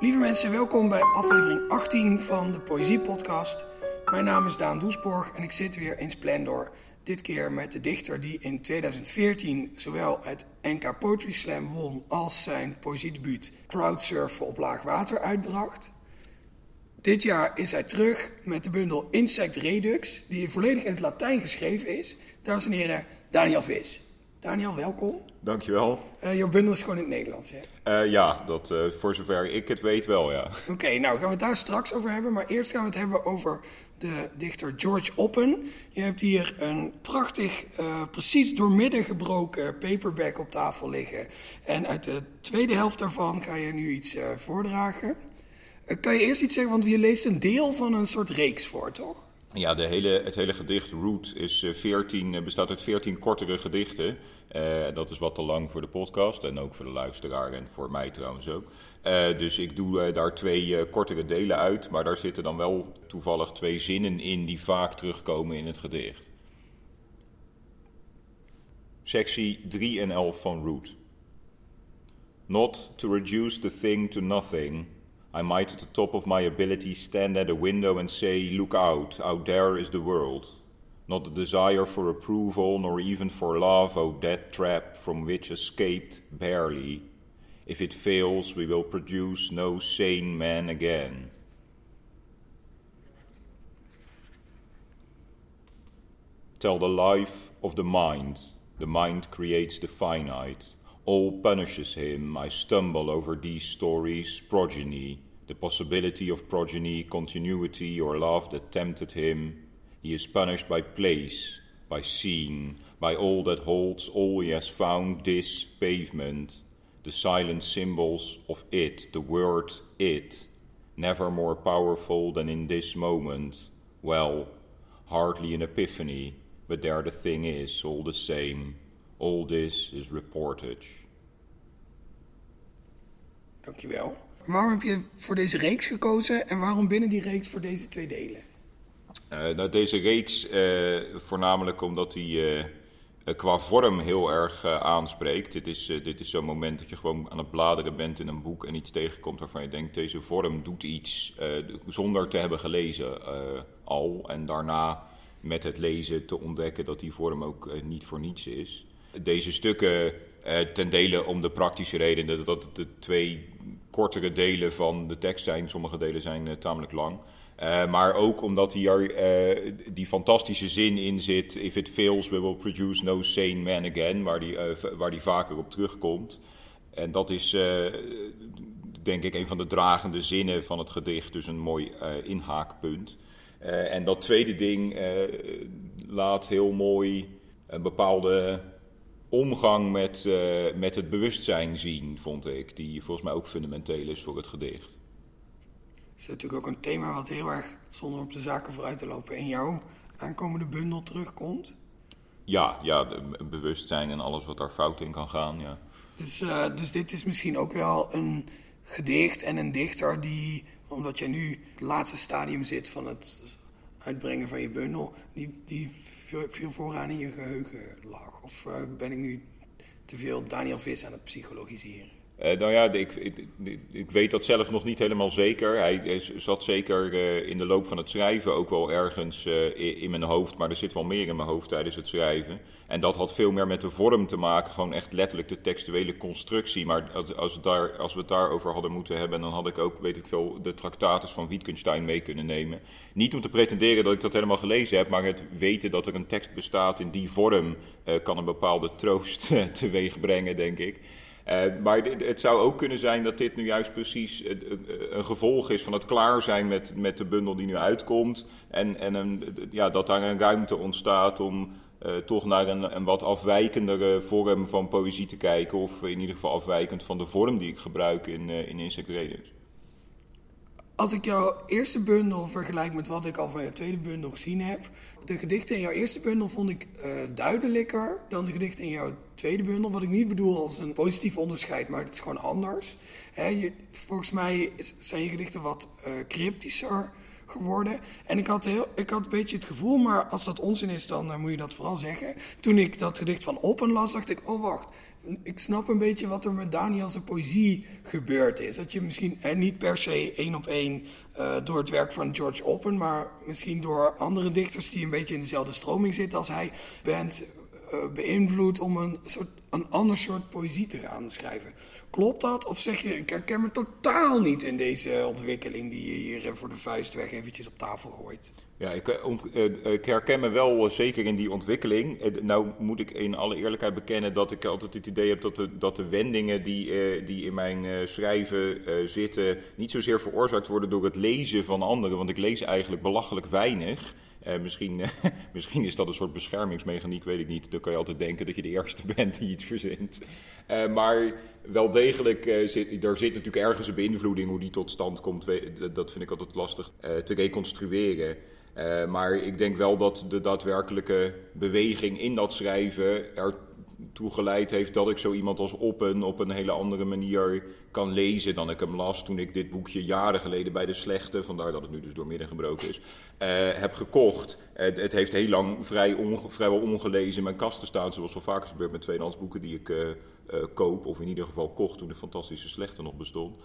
Lieve mensen, welkom bij aflevering 18 van de Poëzie Podcast. Mijn naam is Daan Doesborg en ik zit weer in Splendor. Dit keer met de dichter die in 2014 zowel het NK Poetry Slam won als zijn poëziedebuut Crowdsurfen op laag water uitbracht. Dit jaar is hij terug met de bundel Insect Redux, die volledig in het Latijn geschreven is. Dames en heren, Daniel Vis. Daniel, welkom. Dankjewel. Uh, jouw bundel is gewoon in het Nederlands, hè? Uh, ja, dat, uh, voor zover ik het weet wel, ja. Oké, okay, nou gaan we het daar straks over hebben. Maar eerst gaan we het hebben over de dichter George Oppen. Je hebt hier een prachtig, precies doormidden gebroken paperback op tafel liggen. En uit de tweede helft daarvan ga je nu iets voordragen. kan je eerst iets zeggen, want je leest een deel van een soort reeks voor, toch? Ja, de hele, het hele gedicht Root is 14, bestaat uit 14 kortere gedichten. Uh, dat is wat te lang voor de podcast en ook voor de luisteraar en voor mij trouwens ook. Dus ik doe daar twee kortere delen uit, maar daar zitten dan wel toevallig twee zinnen in die vaak terugkomen in het gedicht. Sectie 3 en 11 van Root. Not to reduce the thing to nothing. I might at the top of my ability stand at a window and say, Look out, out there is the world. not the desire for approval, nor even for love, oh, O dead trap from which escaped barely. If it fails, we will produce no sane man again. Tell the life of the mind. The mind creates the finite. All punishes him. I stumble over these stories, progeny, the possibility of progeny, continuity, or love that tempted him he is punished by place, by scene, by all that holds all he has found this pavement, the silent symbols of it, the word it, never more powerful than in this moment. Well, hardly an epiphany, but there the thing is, all the same. All this is reportage. Dankjewel. Waarom heb je voor deze reeks gekozen en waarom binnen die reeks voor deze twee delen? Uh, nou, deze reeks, uh, voornamelijk omdat hij uh, qua vorm heel erg aanspreekt. Dit is, dit is zo'n moment dat je gewoon aan het bladeren bent in een boek en iets tegenkomt waarvan je denkt: deze vorm doet iets zonder te hebben gelezen al. En daarna met het lezen te ontdekken dat die vorm ook niet voor niets is. Deze stukken ten dele om de praktische reden dat het de twee kortere delen van de tekst zijn. Sommige delen zijn tamelijk lang. Uh, maar ook omdat hier die fantastische zin in zit: If it fails, we will produce no sane man again, waar die, waar die vaker op terugkomt. En dat is, denk ik, een van de dragende zinnen van het gedicht, dus een mooi inhaakpunt. en dat tweede ding laat heel mooi een bepaalde omgang met, met het bewustzijn zien, vond ik, die volgens mij ook fundamenteel is voor het gedicht is natuurlijk ook een thema wat heel erg, zonder op de zaken vooruit te lopen, in jouw aankomende bundel terugkomt. Ja, ja, bewustzijn en alles wat daar fout in kan gaan, ja. Dus, uh, dus dit is misschien ook wel een gedicht en een dichter die, omdat jij nu het laatste stadium zit van het uitbrengen van je bundel, die, die veel vooraan in je geheugen lag. Of uh, ben ik nu te veel Daniel Vis aan het psychologiseren? Uh, nou ja, ik, ik, weet dat zelf nog niet helemaal zeker. Hij, zat zeker uh, in de loop van het schrijven ook wel ergens uh, in mijn hoofd, maar er zit wel meer in mijn hoofd tijdens het schrijven. En dat had veel meer met de vorm te maken, gewoon echt letterlijk de textuele constructie. Maar als, als, daar, als we het daarover hadden moeten hebben, dan had ik ook, weet ik veel, de tractatus van Wittgenstein mee kunnen nemen. Niet om te pretenderen dat ik dat helemaal gelezen heb, maar het weten dat er een tekst bestaat in die vorm kan een bepaalde troost teweeg brengen, denk ik. Uh, maar het zou ook kunnen zijn dat dit nu juist precies een gevolg is van het klaar zijn met, met de bundel die nu uitkomt. En, en een, ja, dat daar een ruimte ontstaat om toch naar een, een wat afwijkendere vorm van poëzie te kijken. Of in ieder geval afwijkend van de vorm die ik gebruik in, uh, in Insect Raiders. Als ik jouw eerste bundel vergelijk met wat ik al van jouw tweede bundel gezien heb. De gedichten in jouw eerste bundel vond ik uh, duidelijker dan de gedichten in jouw tweede bundel. Wat ik niet bedoel als een positief onderscheid, maar het is gewoon anders. je, volgens mij zijn je gedichten wat uh, cryptischer, geworden. En ik had, heel, ik had een beetje het gevoel, maar als dat onzin is, dan moet je dat vooral zeggen. Toen ik dat gedicht van Oppen las, dacht ik, oh wacht, ik snap een beetje wat er met Daniels poëzie gebeurd is. Dat je misschien eh, niet per se één op één uh, door het werk van George Oppen, maar misschien door andere dichters die een beetje in dezelfde stroming zitten als hij, bent uh, beïnvloed om een, soort, een ander soort poëzie te gaan schrijven. Klopt dat? Of zeg je, ik herken me totaal niet in deze ontwikkeling die je hier voor de vuist weg eventjes op tafel gooit? Ja, ik, uh, ik herken me wel zeker in die ontwikkeling. nou moet ik in alle eerlijkheid bekennen dat ik altijd het idee heb dat de, dat de wendingen die, die in mijn schrijven zitten... niet zozeer veroorzaakt worden door het lezen van anderen. Want ik lees eigenlijk belachelijk weinig... Uh, misschien, misschien is dat een soort beschermingsmechaniek, weet ik niet. Dan kan je altijd denken dat je de eerste bent die iets verzint. Maar wel degelijk, zit, er zit natuurlijk ergens een beïnvloeding hoe die tot stand komt. Dat vind ik altijd lastig te reconstrueren. Maar ik denk wel dat de daadwerkelijke beweging in dat schrijven er toe geleid heeft dat ik zo iemand als Oppen op een hele andere manier kan lezen dan ik hem las toen ik dit boekje jaren geleden bij de slechte, vandaar dat het nu dus doormidden gebroken is, uh, heb gekocht. Uh, het heeft heel lang vrij onge, vrijwel ongelezen in mijn kasten staan, zoals wel vaker gebeurt met tweedehands boeken die ik uh, koop, of in ieder geval kocht toen de fantastische slechte nog bestond.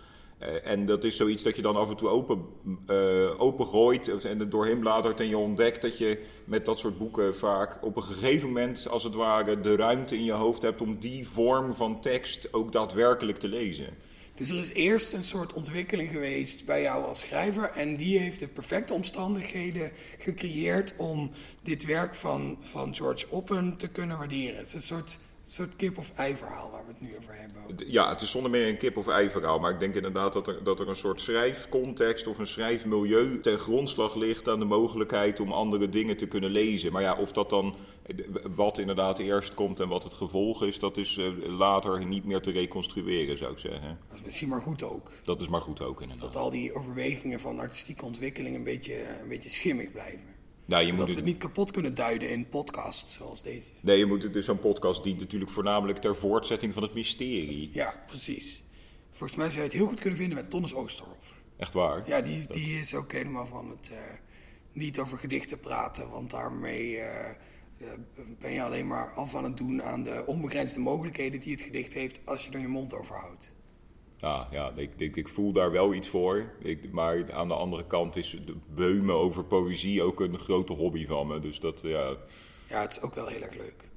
Uh, en dat is zoiets dat je dan af en toe open, uh, opengooit en er doorheen bladert en je ontdekt dat je met dat soort boeken vaak op een gegeven moment, als het ware, de ruimte in je hoofd hebt om die vorm van tekst ook daadwerkelijk te lezen. Dus er is eerst een soort ontwikkeling geweest bij jou als schrijver en die heeft de perfecte omstandigheden gecreëerd om dit werk van, van George Oppen te kunnen waarderen. Het is een soort soort kip-of-ei verhaal waar we het nu over hebben. Ja, het is zonder meer een kip-of-ei verhaal. Maar ik denk inderdaad dat er, dat er een soort schrijfcontext of een schrijfmilieu ten grondslag ligt aan de mogelijkheid om andere dingen te kunnen lezen. Maar ja, of dat dan wat inderdaad eerst komt en wat het gevolg is, dat is uh, later niet meer te reconstrueren, zou ik zeggen. Dat is misschien maar goed ook. Dat is maar goed ook, inderdaad. Dat al die overwegingen van artistieke ontwikkeling een beetje, een beetje schimmig blijven. Nou, je Zodat moet we het niet kapot kunnen duiden in podcasts zoals deze. Nee, je moet, het is zo'n podcast die natuurlijk voornamelijk ter voortzetting van het mysterie. Ja, precies. Volgens mij zou je het heel goed kunnen vinden met Tonnes Oosterhof. Echt waar? Ja, die, die is ook helemaal van het uh, niet over gedichten praten, want daarmee uh, ben je alleen maar af aan het doen aan de onbegrensde mogelijkheden die het gedicht heeft als je er je mond over houdt. Ja, ja ik, ik, ik, voel daar wel iets voor. Ik, maar aan de andere kant is de beumen over poëzie ook een grote hobby van me. Dus dat, ja... Ja, het is ook wel heel erg leuk.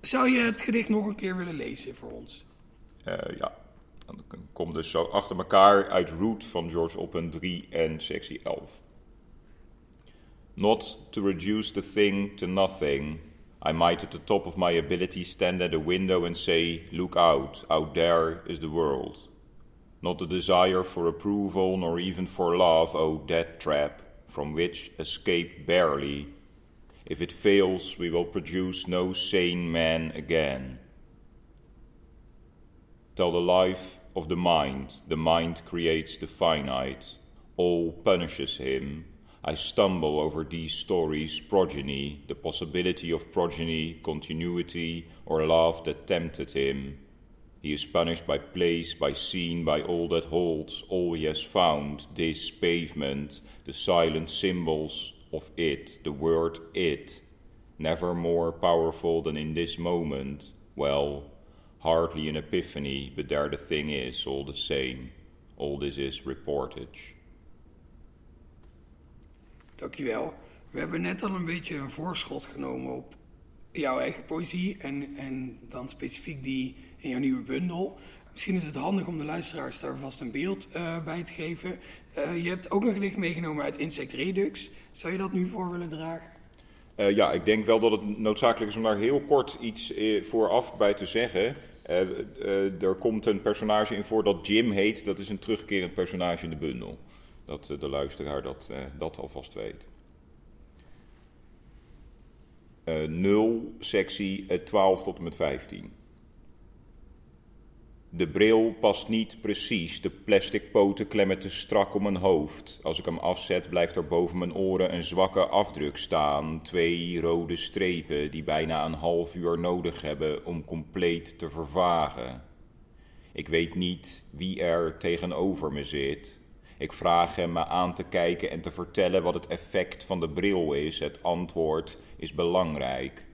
Zou je het gedicht nog een keer willen lezen voor ons? Uh, ja. Dan komt dus zo achter elkaar uit Root van George Oppen 3 en sectie 11. Not to reduce the thing to nothing. I might at the top of my ability stand at a window and say, Look out, out there is the world. Not the desire for approval nor even for love, O death trap, from which escape barely. If it fails, we will produce no sane man again. Tell the life of the mind, the mind creates the finite, all punishes him. I stumble over these stories' progeny, the possibility of progeny, continuity, or love that tempted him he is punished by place, by scene, by all that holds, all he has found, this pavement, the silent symbols of it, the word it, never more powerful than in this moment. Well, hardly an epiphany, but there the thing is, all the same. All this is reportage. Dankjewel. We hebben net al een beetje een voorschot genomen op jouw eigen poëzie en, en dan specifiek die in jouw nieuwe bundel. Misschien is het handig om de luisteraars daar vast een beeld uh, bij te geven. Uh, je hebt ook een gedicht meegenomen uit Insect Redux. Zou je dat nu voor willen dragen? Uh, ja, ik denk wel dat het noodzakelijk is om daar heel kort iets vooraf bij te zeggen. er komt een personage in voor dat Jim heet. Dat is een terugkerend personage in de bundel. Dat de luisteraar dat, dat alvast weet. 0, sectie 12 tot en met 15. De bril past niet precies, de plastic poten klemmen te strak om mijn hoofd. Als ik hem afzet, blijft er boven mijn oren een zwakke afdruk staan. Twee rode strepen die bijna een half uur nodig hebben om compleet te vervagen. Ik weet niet wie er tegenover me zit. Ik vraag hem me aan te kijken en te vertellen wat het effect van de bril is. Het antwoord is belangrijk.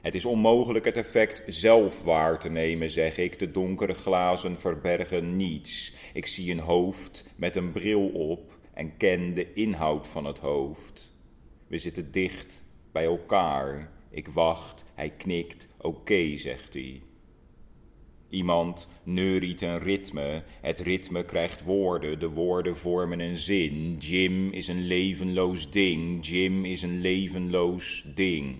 Het is onmogelijk het effect zelf waar te nemen, zeg ik. De donkere glazen verbergen niets. Ik zie een hoofd met een bril op en ken de inhoud van het hoofd. We zitten dicht bij elkaar. Ik wacht, hij knikt, oké, zegt hij. Iemand neuriet een ritme, het ritme krijgt woorden, de woorden vormen een zin. Jim is een levenloos ding, Jim is een levenloos ding.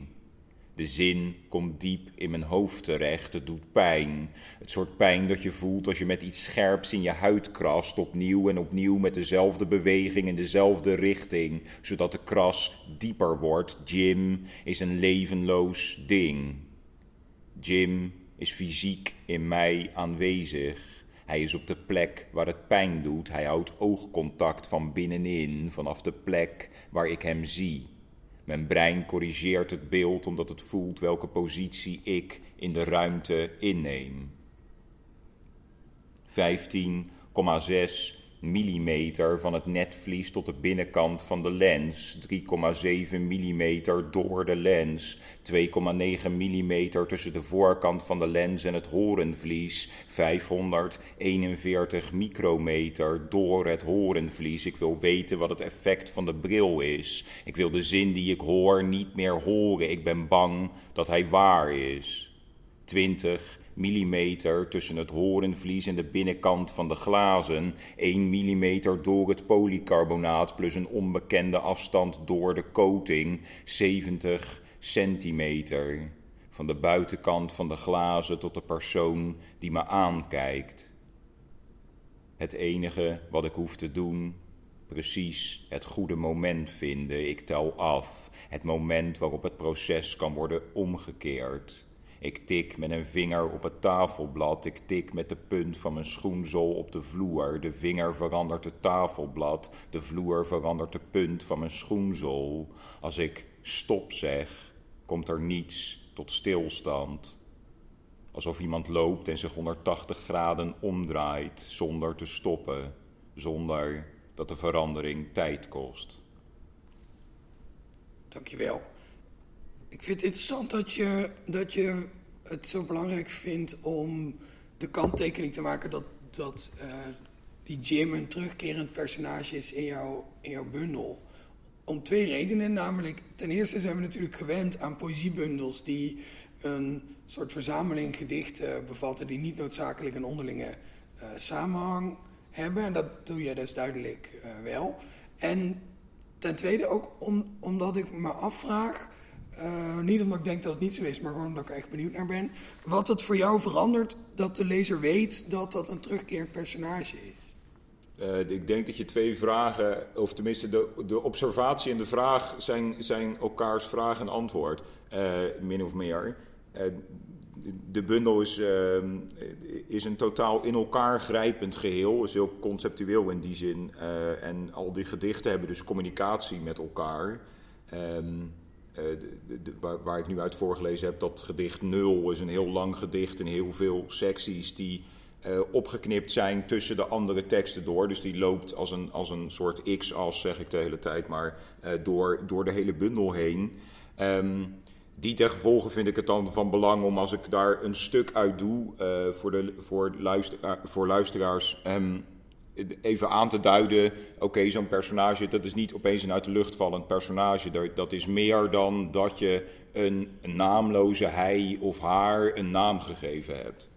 De zin komt diep in mijn hoofd terecht. Het doet pijn. Het soort pijn dat je voelt als je met iets scherps in je huid krast, opnieuw en opnieuw met dezelfde beweging in dezelfde richting, zodat de kras dieper wordt. Jim is een levenloos ding. Jim is fysiek in mij aanwezig. Hij is op de plek waar het pijn doet. Hij houdt oogcontact van binnenin, vanaf de plek waar ik hem zie. Mijn brein corrigeert het beeld omdat het voelt welke positie ik in de ruimte inneem. 15,6 millimeter van het netvlies tot de binnenkant van de lens, 3,7 millimeter door de lens, 2,9 millimeter tussen de voorkant van de lens en het horenvlies, 541 micrometer door het horenvlies. Ik wil weten wat het effect van de bril is. Ik wil de zin die ik hoor niet meer horen. Ik ben bang dat hij waar is. 20 millimeter tussen het horenvlies en de binnenkant van de glazen, 1 millimeter door het polycarbonaat plus een onbekende afstand door de coating, 70 centimeter. Van de buitenkant van de glazen tot de persoon die me aankijkt. Het enige wat ik hoef te doen, precies het goede moment vinden. Ik tel af, het moment waarop het proces kan worden omgekeerd. Ik tik met een vinger op het tafelblad. Ik tik met de punt van mijn schoenzool op de vloer. De vinger verandert het tafelblad. De vloer verandert de punt van mijn schoenzool. Als ik stop zeg, komt er niets tot stilstand. Alsof iemand loopt en zich 180 graden omdraait zonder te stoppen, zonder dat de verandering tijd kost. Dankjewel. Ik vind het interessant dat je, dat je het zo belangrijk vindt om de kanttekening te maken dat, dat uh, die Jim een terugkerend personage is in, jouw in jouw bundel. Om twee redenen, namelijk ten eerste zijn we natuurlijk gewend aan poëziebundels die een soort verzameling gedichten bevatten die niet noodzakelijk een onderlinge uh, samenhang hebben. En dat doe je dus duidelijk uh, wel. En ten tweede ook om, omdat ik me afvraag uh, niet omdat ik denk dat het niet zo is, maar gewoon omdat ik echt benieuwd naar ben. Wat het voor jou verandert dat de lezer weet dat dat een terugkerend personage is. Uh, ik denk dat je twee vragen, of tenminste de, de observatie en de vraag zijn, zijn elkaars vraag en antwoord, uh, min of meer. de bundel is, ehm, is een totaal in elkaar grijpend geheel, is heel conceptueel in die zin. en al die gedichten hebben dus communicatie met elkaar. Uh, de, waar, waar, ik nu uit voorgelezen heb, dat gedicht nul is een heel lang gedicht in heel veel secties die uh, opgeknipt zijn tussen de andere teksten door. Dus die loopt als een, als een soort x-as, zeg ik de hele tijd, maar uh, door, door de hele bundel heen. Um, die ten gevolge vind ik het dan van belang om als ik daar een stuk uit doe voor, de, voor, luister, voor luisteraars. Um, even aan te duiden, oké, zo'n personage, dat is niet opeens een uit de lucht vallend personage. Dat is meer dan dat je een naamloze hij of haar een naam gegeven hebt.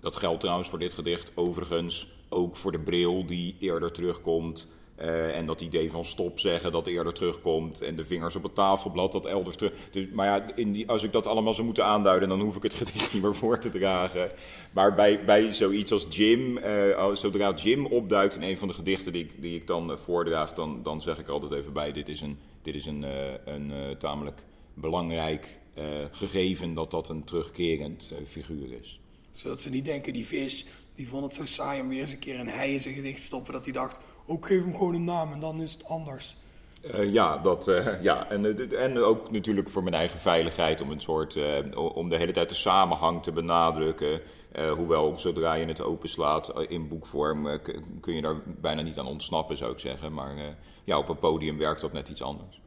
Dat geldt trouwens voor dit gedicht, overigens ook voor de bril die eerder terugkomt. Uh, en dat idee van stop zeggen dat eerder terugkomt. En de vingers op het tafelblad dat elders terug. Dus, maar ja, in die, als ik dat allemaal zou moeten aanduiden, dan hoef ik het gedicht niet meer voor te dragen. Maar bij, bij zoiets als Jim, uh, zodra Jim opduikt in een van de gedichten die ik, die ik dan uh, voordraag, dan, dan zeg ik altijd even bij: dit is een, dit is een, een tamelijk belangrijk gegeven dat dat een terugkerend figuur is. Zodat ze niet denken, die vis, die vond het zo saai om weer eens een keer een hij in zijn gedicht te stoppen, dat hij dacht ook geef hem gewoon een naam en dan is het anders. Uh, ja, dat, uh, ja. En, en ook natuurlijk voor mijn eigen veiligheid om een soort uh, om de hele tijd de samenhang te benadrukken. hoewel zodra je het openslaat in boekvorm kun je daar bijna niet aan ontsnappen, zou ik zeggen. Maar ja, op een podium werkt dat net iets anders.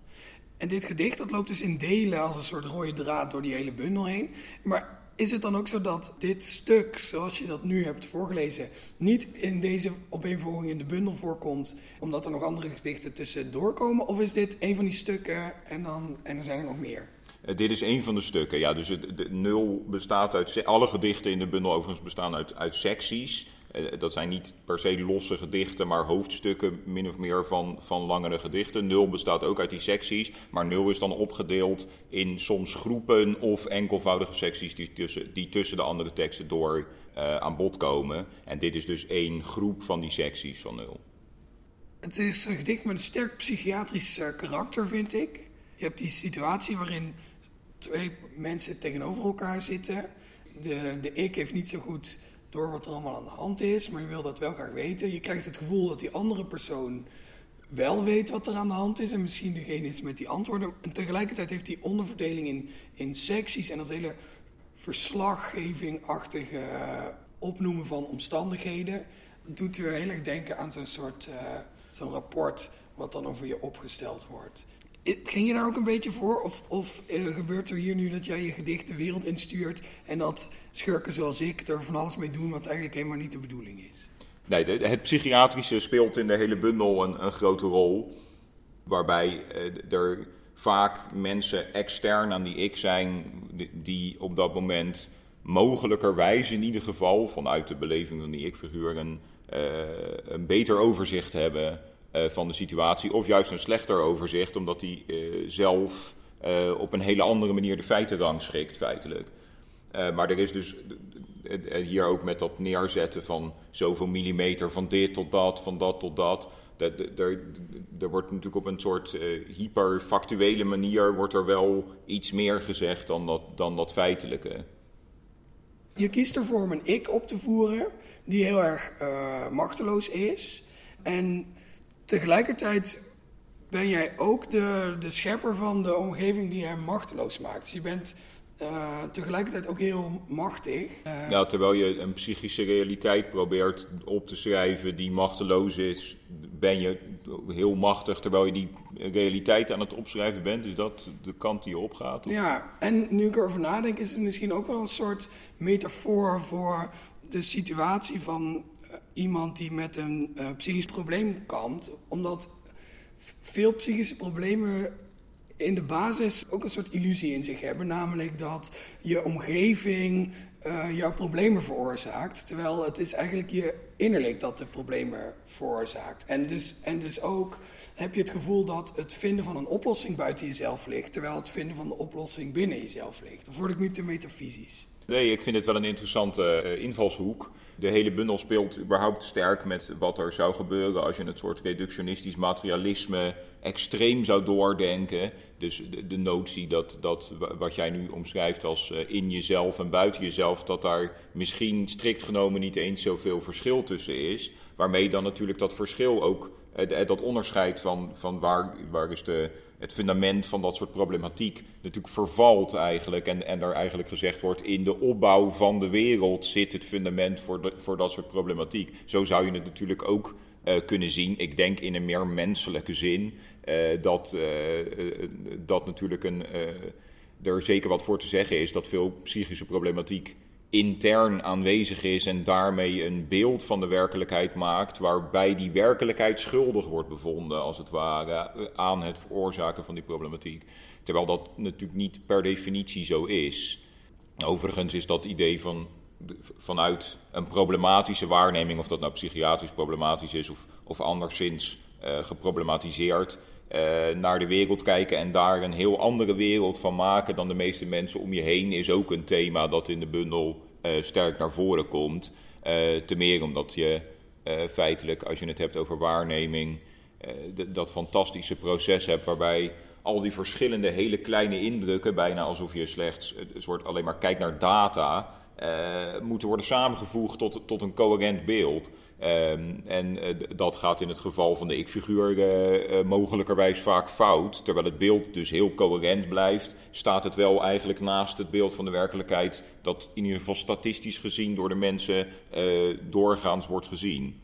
En dit gedicht dat loopt dus in delen als een soort rode draad door die hele bundel heen. Maar is het dan ook zo dat dit stuk, zoals je dat nu hebt voorgelezen, niet in deze opeenvolging in de bundel voorkomt, omdat er nog andere gedichten tussendoor komen? Of is dit een van die stukken en, dan, en er zijn er nog meer? Uh, dit is een van de stukken, ja. Dus de nul bestaat uit. Alle gedichten in de bundel overigens bestaan uit, uit secties. Uh, dat zijn niet per se losse gedichten, maar hoofdstukken min of meer van, van langere gedichten. Nul bestaat ook uit die secties, maar nul is dan opgedeeld in soms groepen of enkelvoudige secties die tussen, die tussen de andere teksten door uh, aan bod komen. En dit is dus één groep van die secties van nul. Het is een gedicht met een sterk psychiatrisch karakter, vind ik. Je hebt die situatie waarin twee mensen tegenover elkaar zitten. De, de ik heeft niet zo goed door wat er allemaal aan de hand is, maar je wil dat wel graag weten. Je krijgt het gevoel dat die andere persoon wel weet wat er aan de hand is en misschien degene is met die antwoorden. En tegelijkertijd heeft die onderverdeling in, in secties en dat hele verslaggevingachtige uh, opnoemen van omstandigheden doet weer heel erg denken aan zo'n soort uh, zo'n rapport wat dan over je opgesteld wordt. Ging je daar ook een beetje voor? Of, of uh, gebeurt er hier nu dat jij je gedicht de wereld instuurt en dat schurken zoals ik er van alles mee doen wat eigenlijk helemaal niet de bedoeling is? Nee, het psychiatrische speelt in de hele bundel een, een grote rol. Waarbij uh, er vaak mensen extern aan die ik zijn, die op dat moment mogelijkerwijs in ieder geval vanuit de beleving van die ik-figuur een, een beter overzicht hebben van de situatie. Of juist een slechter overzicht, omdat hij uh, zelf uh, op een hele andere manier de feiten rangschikt, feitelijk. maar er is dus hier ook met dat neerzetten van zoveel millimeter, van dit tot dat, van dat tot dat. Er wordt natuurlijk op een soort hyperfactuele manier wordt er wel iets meer gezegd dan dat, dan dat feitelijke. Je kiest ervoor om een ik op te voeren die heel erg machteloos is. En tegelijkertijd ben jij ook de, de schepper van de omgeving die hem machteloos maakt. Dus je bent uh, tegelijkertijd ook heel machtig. Uh, ja, terwijl je een psychische realiteit probeert op te schrijven die machteloos is, ben je heel machtig terwijl je die realiteit aan het opschrijven bent. Is dat de kant die je opgaat? Of? Ja, en nu ik erover nadenk, is het misschien ook wel een soort metafoor voor de situatie van iemand die met een uh, psychisch probleem kampt, omdat veel psychische problemen in de basis ook een soort illusie in zich hebben, namelijk dat je omgeving uh, jouw problemen veroorzaakt, terwijl het is eigenlijk je innerlijk dat de problemen veroorzaakt. En dus, en dus ook heb je het gevoel dat het vinden van een oplossing buiten jezelf ligt, terwijl het vinden van de oplossing binnen jezelf ligt. Of word ik nu te metafysisch? Nee, ik vind het wel een interessante uh, invalshoek. De hele bundel speelt überhaupt sterk met wat er zou gebeuren als je het soort reductionistisch materialisme extreem zou doordenken. Dus de, notie dat, dat wat jij nu omschrijft als uh, in jezelf en buiten jezelf, dat daar misschien strikt genomen niet eens zoveel verschil tussen is. Waarmee dan natuurlijk dat verschil ook, uh, dat onderscheid van, van waar, waar is de het fundament van dat soort problematiek natuurlijk vervalt eigenlijk. En, en er eigenlijk gezegd wordt, in de opbouw van de wereld zit het fundament voor, voor dat soort problematiek. Zo zou je het natuurlijk ook uh, kunnen zien. Ik denk in een meer menselijke zin uh, dat, uh, dat natuurlijk een, er zeker wat voor te zeggen is dat veel psychische problematiek intern aanwezig is en daarmee een beeld van de werkelijkheid maakt, waarbij die werkelijkheid schuldig wordt bevonden, als het ware, aan het veroorzaken van die problematiek. Terwijl dat natuurlijk niet per definitie zo is. Overigens is dat idee van vanuit een problematische waarneming, of dat nou psychiatrisch problematisch is of, of anderszins uh, geproblematiseerd, naar de wereld kijken en daar een heel andere wereld van maken dan de meeste mensen om je heen, is ook een thema dat in de bundel uh, sterk naar voren komt. Uh, te meer omdat je feitelijk, als je het hebt over waarneming, dat fantastische proces hebt waarbij al die verschillende hele kleine indrukken, bijna alsof je slechts een soort alleen maar kijkt naar data, moeten worden samengevoegd tot, tot een coherent beeld. Ehm, en uh, dat gaat in het geval van de ik-figuur uh, mogelijkerwijs vaak fout. Terwijl het beeld dus heel coherent blijft, staat het wel eigenlijk naast het beeld van de werkelijkheid, dat in ieder geval statistisch gezien door de mensen doorgaans wordt gezien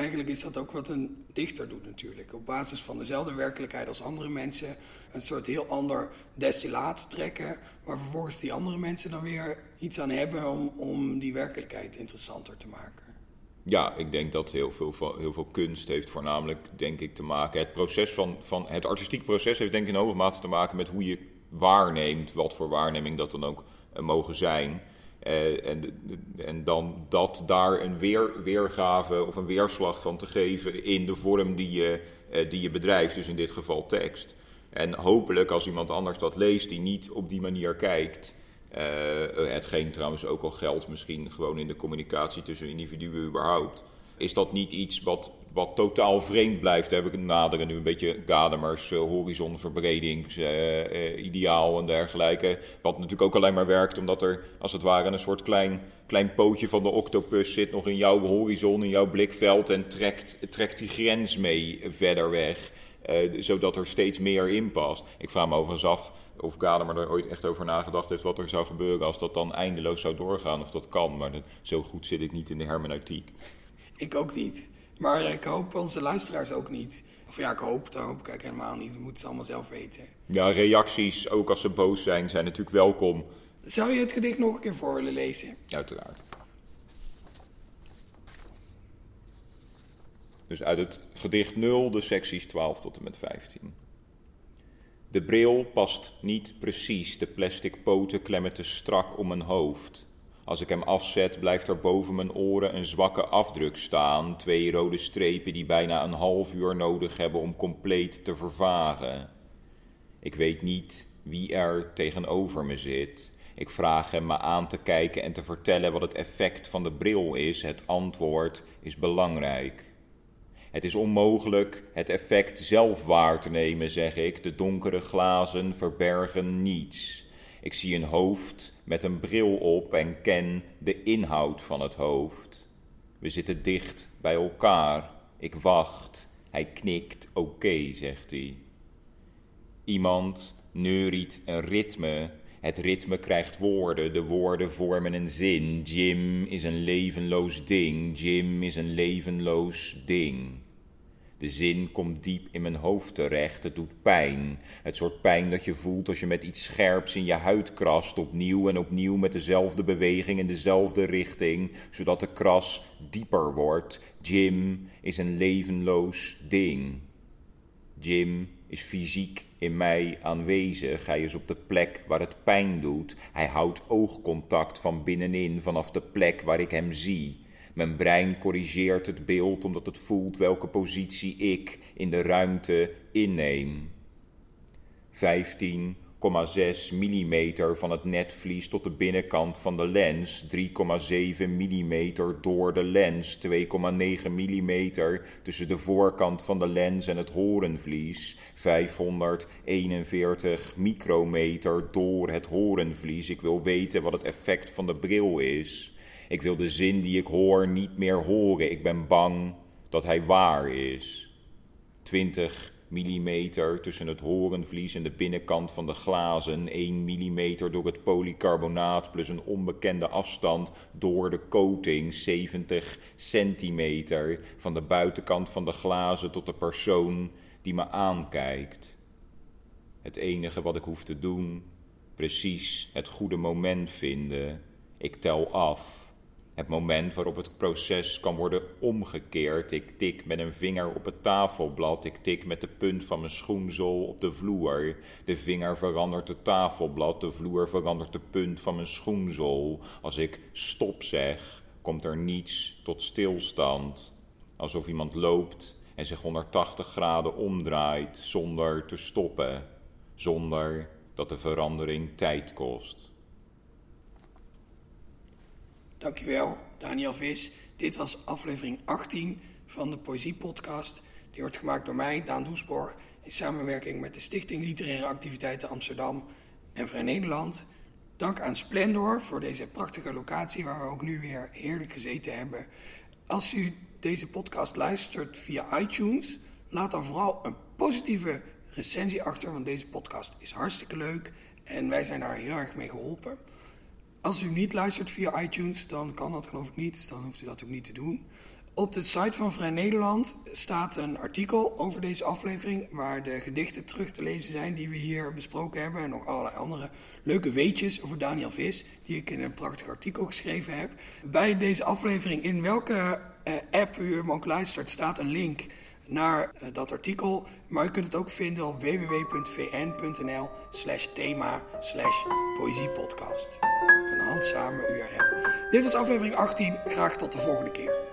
eigenlijk is dat ook wat een dichter doet natuurlijk. Op basis van dezelfde werkelijkheid als andere mensen een soort heel ander destillaat trekken, waar vervolgens die andere mensen dan weer iets aan hebben om, om die werkelijkheid interessanter te maken. Ja, ik denk dat heel veel, veel kunst heeft voornamelijk, denk ik, te maken. Het, proces van, van, het artistiek proces heeft denk ik in hoge mate te maken met hoe je waarneemt, wat voor waarneming dat dan ook uh, mogen zijn. Uh, en, en dan dat daar een weer, weergave of een weerslag van te geven in de vorm die je, uh, die je bedrijft, dus in dit geval tekst. En hopelijk als iemand anders dat leest die niet op die manier kijkt, uh, hetgeen trouwens ook al geldt misschien gewoon in de communicatie tussen individuen überhaupt, is dat niet iets wat, wat totaal vreemd blijft. Heb ik naderen nu een beetje Gadamers uh, horizonverbredingsideaal uh, en dergelijke. Wat natuurlijk ook alleen maar werkt omdat er als het ware een soort klein, klein pootje van de octopus zit nog in jouw horizon, in jouw blikveld en trekt, trekt die grens mee verder weg. Zodat er steeds meer in past. Ik vraag me overigens af of Gadamer er ooit echt over nagedacht heeft wat er zou gebeuren als dat dan eindeloos zou doorgaan. Of dat kan, maar zo goed zit ik niet in de hermeneutiek. Ik ook niet. Maar ik hoop onze luisteraars ook niet. Of ja, ik hoop, dat hoop ik helemaal niet. Dat moeten ze allemaal zelf weten. Ja, reacties, ook als ze boos zijn, zijn natuurlijk welkom. Zou je het gedicht nog een keer voor willen lezen? Uiteraard. Dus uit het gedicht 0, de secties 12 tot en met 15. De bril past niet precies, de plastic poten klemmen te strak om mijn hoofd. Als ik hem afzet, blijft er boven mijn oren een zwakke afdruk staan. Twee rode strepen die bijna een half uur nodig hebben om compleet te vervagen. Ik weet niet wie er tegenover me zit. Ik vraag hem me aan te kijken en te vertellen wat het effect van de bril is. Het antwoord is belangrijk. Het is onmogelijk het effect zelf waar te nemen, zeg ik. De donkere glazen verbergen niets. Ik zie een hoofd met een bril op en ken de inhoud van het hoofd. We zitten dicht bij elkaar. Ik wacht. Hij knikt, oké, zegt hij. Iemand neuriet een ritme. Het ritme krijgt woorden, de woorden vormen een zin. Jim is een levenloos ding, Jim is een levenloos ding. De zin komt diep in mijn hoofd terecht. Het doet pijn. Het soort pijn dat je voelt als je met iets scherps in je huid krast. Opnieuw en opnieuw met dezelfde beweging in dezelfde richting. Zodat de kras dieper wordt. Jim is een levenloos ding. Jim is fysiek in mij aanwezig. Hij is op de plek waar het pijn doet. Hij houdt oogcontact van binnenin vanaf de plek waar ik hem zie. Mijn brein corrigeert het beeld omdat het voelt welke positie ik in de ruimte inneem. 15,6 mm van het netvlies tot de binnenkant van de lens, 3,7 mm door de lens, 2,9 mm tussen de voorkant van de lens en het horenvlies, 541 micrometer door het horenvlies. Ik wil weten wat het effect van de bril is. Ik wil de zin die ik hoor niet meer horen. Ik ben bang dat hij waar is. 20 mm tussen het horenvlies en de binnenkant van de glazen, 1 mm door het polycarbonaat plus een onbekende afstand door de coating, 70 centimeter van de buitenkant van de glazen tot de persoon die me aankijkt. Het enige wat ik hoef te doen, precies het goede moment vinden. Ik tel af. Het moment waarop het proces kan worden omgekeerd. Ik tik met een vinger op het tafelblad. Ik tik met de punt van mijn schoenzool op de vloer. De vinger verandert het tafelblad. De vloer verandert de punt van mijn schoenzool. Als ik stop zeg, komt er niets tot stilstand. Alsof iemand loopt en zich 180 graden omdraait zonder te stoppen. Zonder dat de verandering tijd kost. Dankjewel, Daniel Vis. Dit was aflevering 18 van de Poëzie Podcast. Die wordt gemaakt door mij, Daan Doesborg, in samenwerking met de Stichting Literaire Activiteiten Amsterdam en Vrij Nederland. Dank aan Splendor voor deze prachtige locatie waar we ook nu weer heerlijk gezeten hebben. Als u deze podcast luistert via iTunes, laat dan vooral een positieve recensie achter, want deze podcast is hartstikke leuk en wij zijn daar heel erg mee geholpen. Als u niet luistert via iTunes, dan kan dat geloof ik niet, dus dan hoeft u dat ook niet te doen. Op de site van Vrij Nederland staat een artikel over deze aflevering, waar de gedichten terug te lezen zijn die we hier besproken hebben. En nog allerlei andere leuke weetjes over Daniel Vis, die ik in een prachtig artikel geschreven heb. Bij deze aflevering, in welke uh, app u hem ook luistert, staat een link naar uh, dat artikel. Maar u kunt het ook vinden op www.vn.nl slash thema slash poëziepodcast. Een handzame URL. Dit was aflevering 18. Graag tot de volgende keer.